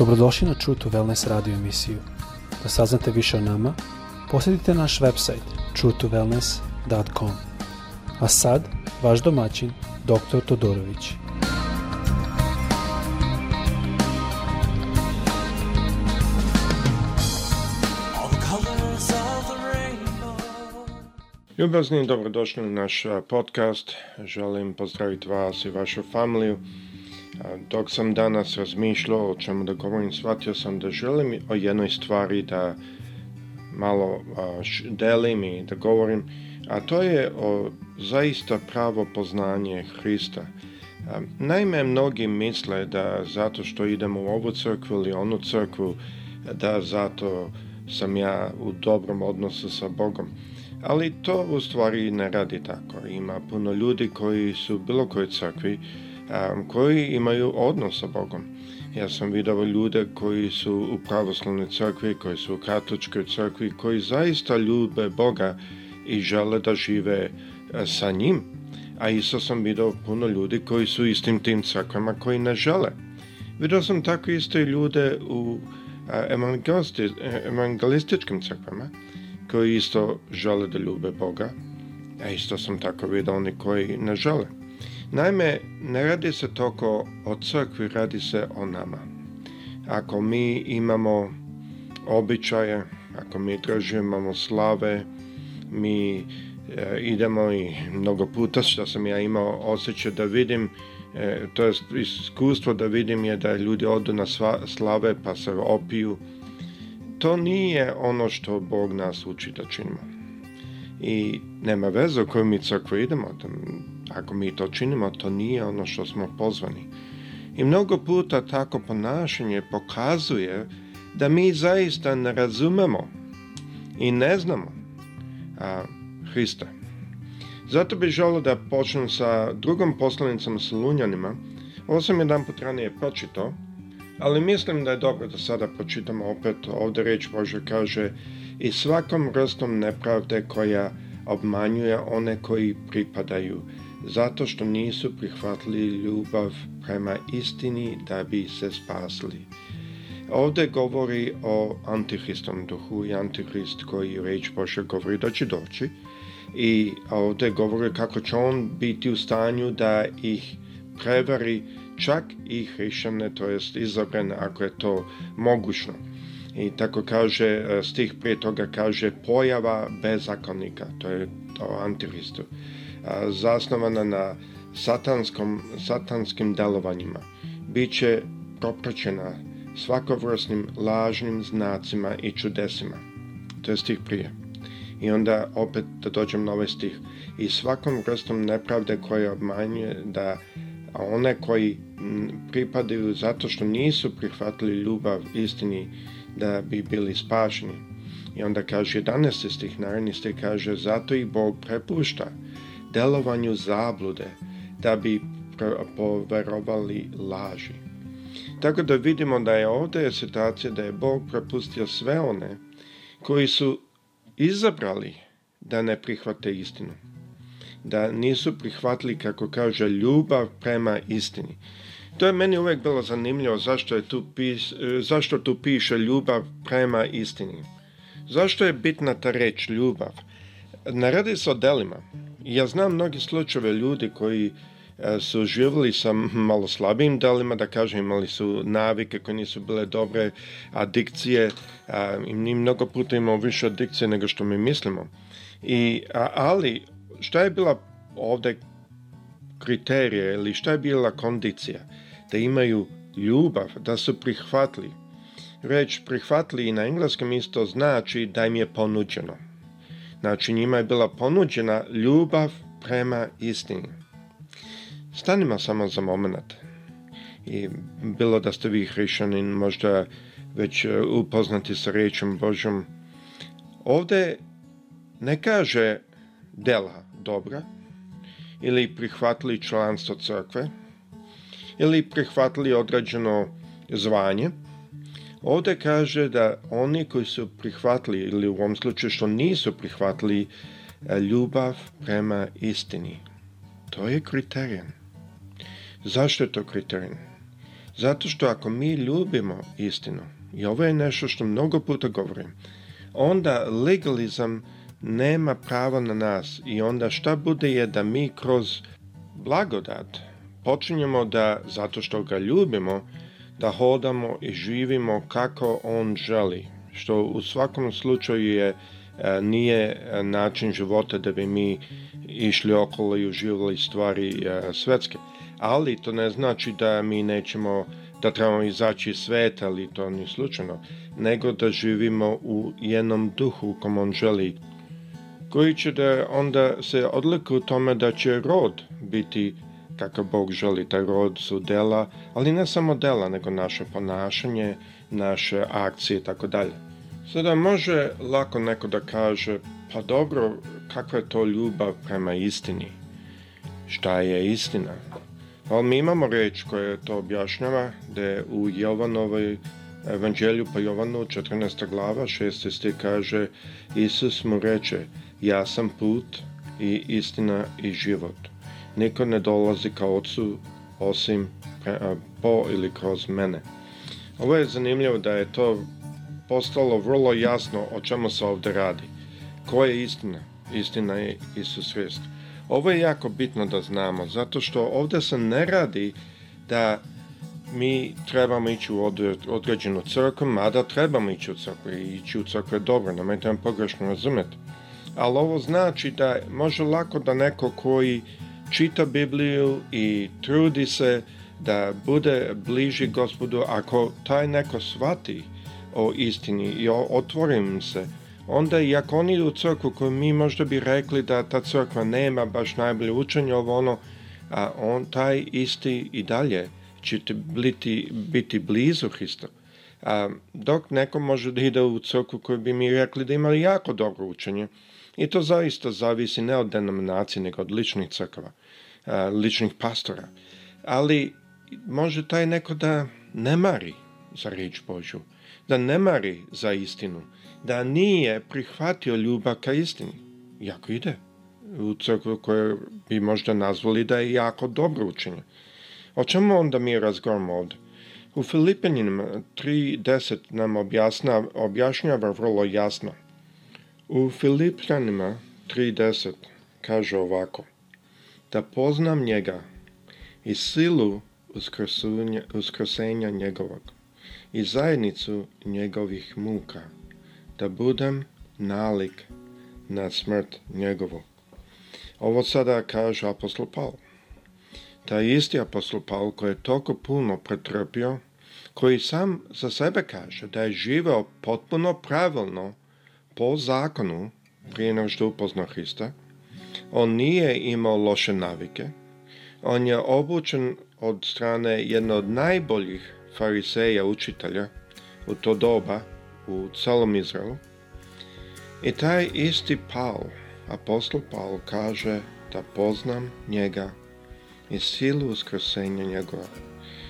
Dobrodošli na True to Wellness radio emisiju. Da saznate više o nama, posjetite naš website truetowellness.com. A sad, vaš domaćin, dr. Todorović. Ljubazni, dobrodošli na naš podcast. Želim pozdraviti vas i vašu familiju. Dok sam danas razmišljao o čemu da govorim, shvatio sam da želim o jednoj stvari da malo delim i da govorim, a to je o zaista pravo poznanje Hrista. Naime, mnogi misle da zato što idem u ovu crkvu ili onu crkvu, da zato sam ja u dobrom odnosu sa Bogom. Ali to u stvari ne radi tako. Ima puno ljudi koji su u bilo kojoj crkvi, koji imaju odnos sa Bogom. Ja sam vidio ljude koji su u pravoslavnoj crkvi, koji su u katoličkoj crkvi, koji zaista ljube Boga i žele da žive sa njim. A isto sam vidio puno ljudi koji su istim tim crkvama koji ne žele. Vidio sam tako iste ljude u evangelističkim crkvama koji isto žele da ljube Boga. A isto sam tako vidio oni koji ne žele. Naime, ne radi se toliko o crkvi, radi se o nama. Ako mi imamo običaje, ako mi tražimo slave, mi e, idemo i mnogo puta što sam ja imao osjećaj da vidim, e, to je iskustvo da vidim je da ljudi odu na slave pa se opiju. To nije ono što Bog nas uči da činimo i nema veze u koju mi crkvu idemo, ako mi to činimo, to nije ono što smo pozvani. I mnogo puta tako ponašanje pokazuje da mi zaista ne razumemo i ne znamo a, Hrista. Zato bih želio da počnem sa drugom poslanicom s Lunjanima. Ovo sam jedan put ranije pročitao, ali mislim da je dobro da sada pročitamo opet. Ovdje reč Bože kaže i svakom vrstom nepravde koja obmanjuje one koji pripadaju, zato što nisu prihvatili ljubav prema istini da bi se spasli. Ovdje govori o antihristom duhu i antihrist koji reč Bože govori da će doći i ovdje govori kako će on biti u stanju da ih prevari čak i hrišćane, to jest izabrene ako je to mogućno i tako kaže, e, stih prije toga kaže pojava bezakonika, to je o antihristu, e, zasnovana na satanskom, satanskim delovanjima, bit će popraćena svakovrsnim lažnim znacima i čudesima. To je stih prije. I onda opet da dođem na ovaj stih. I svakom vrstom nepravde koje obmanjuje da one koji pripadaju zato što nisu prihvatili ljubav istini da bi bili spašeni. I onda kaže 11. stih stih kaže zato i Bog prepušta delovanju zablude da bi poverovali laži. Tako da vidimo da je ovdje situacija da je Bog prepustio sve one koji su izabrali da ne prihvate istinu. Da nisu prihvatili, kako kaže, ljubav prema istini. To je meni uvijek bilo zanimljivo zašto, je tu pis, e, zašto tu piše ljubav prema istini. Zašto je bitna ta reč ljubav? Ne radi se o delima. Ja znam mnogi slučajeve ljudi koji e, su živjeli sa malo slabijim delima, da kažem imali su navike koje nisu bile dobre, adikcije, i mi mnogo puta imamo više adikcije nego što mi mislimo. I, ali, šta je bila ovdje kriterije ili šta je bila kondicija? da imaju ljubav, da su prihvatli. Reč prihvatli na engleskom isto znači da im je ponuđeno. Znači njima je bila ponuđena ljubav prema istini. Stanima samo za moment. I bilo da ste vi hrišanin možda već e, upoznati sa rečom Božom. Ovdje ne kaže dela dobra ili prihvatili članstvo crkve, ili prihvatili određeno zvanje. Ovdje kaže da oni koji su prihvatili ili u ovom slučaju što nisu prihvatili e, ljubav prema istini. To je kriterijan. Zašto je to kriterijan? Zato što ako mi ljubimo istinu, i ovo je nešto što mnogo puta govorim, onda legalizam nema pravo na nas i onda šta bude je da mi kroz blagodat počinjemo da, zato što ga ljubimo, da hodamo i živimo kako on želi, što u svakom slučaju je e, nije e, način života da bi mi išli okolo i uživali stvari e, svetske. Ali to ne znači da mi nećemo, da trebamo izaći iz sveta, ali to ni slučajno, nego da živimo u jednom duhu u kom on želi. Koji će da onda se odliku u tome da će rod biti kakav Bog želi, taj rod su dela, ali ne samo dela, nego naše ponašanje, naše akcije i tako dalje. Sada može lako neko da kaže, pa dobro, kakva je to ljubav prema istini? Šta je istina? Ali mi imamo reč koja to objašnjava, da je u Jovanovoj Evanđelju pa Jovanu 14. glava 16. kaže Isus mu reče, ja sam put i istina i život. Niko ne dolazi kao ocu osim e, po ili kroz mene. Ovo je zanimljivo da je to postalo vrlo jasno o čemu se ovdje radi. Koja je istina? Istina je Isus Hrist. Ovo je jako bitno da znamo, zato što ovdje se ne radi da mi trebamo ići u određenu crkvu, mada trebamo ići u crkvu i ići u crkvu je dobro, nemojte nam pogrešno razumjeti. Ali ovo znači da može lako da neko koji čita Bibliju i trudi se da bude bliži gospodu, ako taj neko shvati o istini i otvorim se, onda i ako oni idu u crkvu koju mi možda bi rekli da ta crkva nema baš najbolje učenje ovo ono, a on taj isti i dalje će biti, biti blizu Hrista. dok neko može da ide u crkvu koju bi mi rekli da ima jako dobro učenje, i to zaista zavisi ne od denominacije, nego od ličnih crkava, ličnih pastora. Ali može taj neko da ne mari za reč Božju, da ne mari za istinu, da nije prihvatio ljubav ka istini. Jako ide u crkvu koju bi možda nazvali da je jako dobro učinjen. O čemu onda mi razgovaramo ovdje? U Filipinima 3.10 nam objašnjava vrlo jasno – u Filipljanima 3.10 kaže ovako, da poznam njega i silu uskrsenja njegovog i zajednicu njegovih muka, da budem nalik na smrt njegovu. Ovo sada kaže apostol Paul. Taj isti apostol Paul koji je toliko puno pretrpio, koji sam za sebe kaže da je živeo potpuno pravilno po zakonu, prije nego što upoznao Hrista, on nije imao loše navike. On je obučen od strane jedne od najboljih fariseja učitelja u to doba u celom Izraelu. I taj isti Paul, apostol Paul, kaže da poznam njega i silu uskrsenja njegova.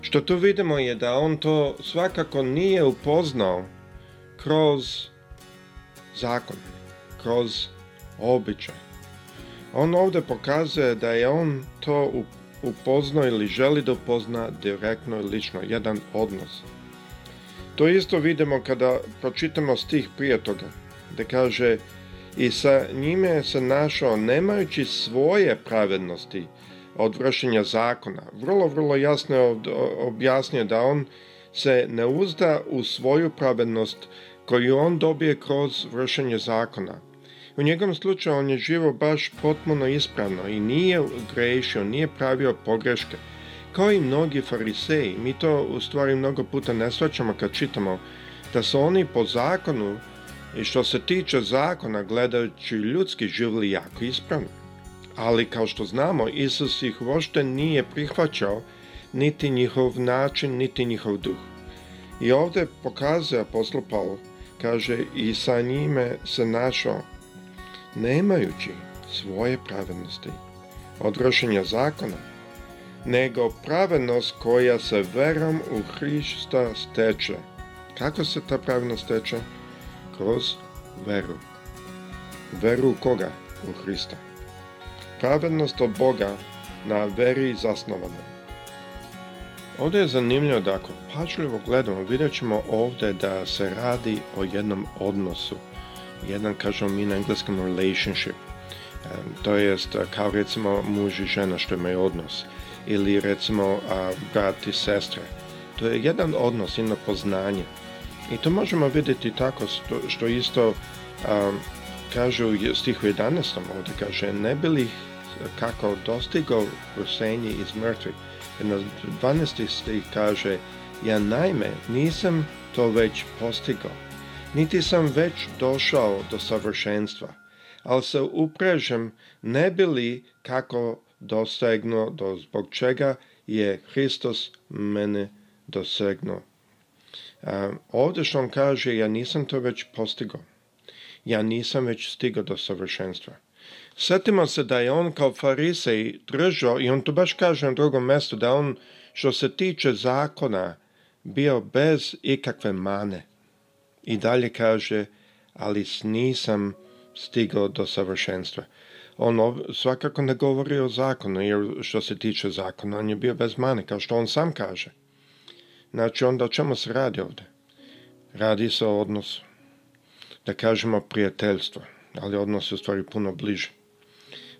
Što tu vidimo je da on to svakako nije upoznao kroz zakon, kroz običaj. On ovdje pokazuje da je on to upoznao ili želi da upozna direktno i lično, jedan odnos. To isto vidimo kada pročitamo stih prije toga, da kaže i sa njime se našao nemajući svoje pravednosti od vršenja zakona. Vrlo, vrlo jasno je objasnio da on se ne uzda u svoju pravednost koju on dobije kroz vršenje zakona. U njegovom slučaju on je živo baš potpuno ispravno i nije grešio, nije pravio pogreške. Kao i mnogi fariseji, mi to u stvari mnogo puta ne shvaćamo kad čitamo da su oni po zakonu i što se tiče zakona gledajući ljudski živli jako ispravno. Ali kao što znamo, Isus ih uopšte nije prihvaćao niti njihov način, niti njihov duh. I ovdje pokazuje apostol Paul kaže, i sa njime se našao, nemajući svoje pravednosti od zakona, nego pravednost koja se verom u Hrista steče. Kako se ta pravednost steče? Kroz veru. Veru koga? U Hrista. Pravednost od Boga na veri zasnovana. Ovdje je zanimljivo da ako pažljivo gledamo, vidjet ćemo ovdje da se radi o jednom odnosu. Jedan, kažemo mi na engleskom, relationship. To jest kao recimo muž i žena što imaju odnos. Ili recimo brat i sestre. To je jedan odnos, jedno poznanje. I to možemo vidjeti tako što isto kaže u stihu 11. ovdje kaže ne li kako dostigao rusenje iz mrtvih 12. stih kaže Ja naime nisam to već postigao, niti sam već došao do savršenstva, ali se uprežem ne bi kako dosegnuo do zbog čega je Hristos mene dosegnuo. ovdje što on kaže, ja nisam to već postigao. Ja nisam već stigao do savršenstva. Sjetimo se da je on kao farisej držao, i on to baš kaže na drugom mjestu, da on što se tiče zakona bio bez ikakve mane. I dalje kaže, ali nisam stigao do savršenstva. On svakako ne govori o zakonu, jer što se tiče zakona, on je bio bez mane, kao što on sam kaže. Znači, onda o čemu se radi ovdje? Radi se o odnosu. Da kažemo prijateljstvo, ali odnos je u stvari puno bliže.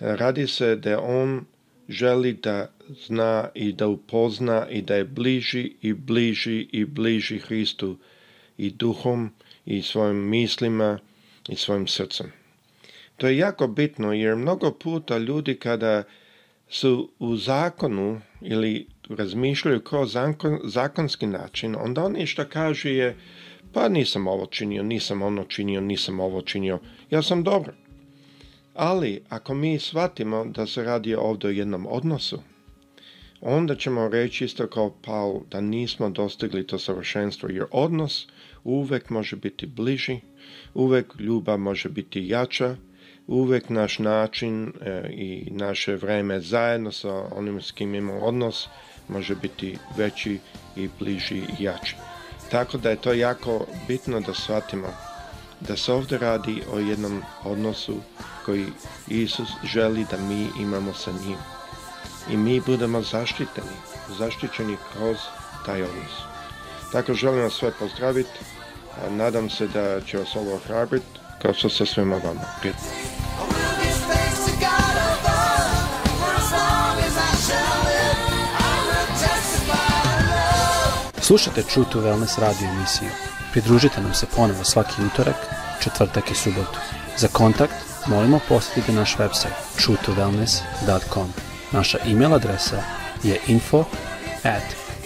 Radi se da on želi da zna i da upozna i da je bliži i bliži i bliži Hristu i duhom i svojim mislima i svojim srcem. To je jako bitno jer mnogo puta ljudi kada su u zakonu ili razmišljaju kao zakonski način, onda oni što kaže je pa nisam ovo činio, nisam ono činio, nisam ovo činio, ja sam dobro. Ali ako mi shvatimo da se radi ovdje o jednom odnosu, onda ćemo reći isto kao Paul da nismo dostigli to savršenstvo jer odnos uvek može biti bliži, uvek ljubav može biti jača, uvek naš način e, i naše vrijeme zajedno sa onim s kim imamo odnos može biti veći i bliži i jači. Tako da je to jako bitno da shvatimo da se ovdje radi o jednom odnosu koji Isus želi da mi imamo sa njim. I mi budemo zaštiteni, zaštićeni kroz taj odnos. Tako želim vas sve pozdraviti, a nadam se da će vas ovo ohrabriti kao što se svima vama. Prijetno. Slušajte True to emisiju. Pridružite nam se ponovo svaki utorak, četvrtak i subotu. Za kontakt molimo posjetite naš website www.truetowellness.com Naša email adresa je info at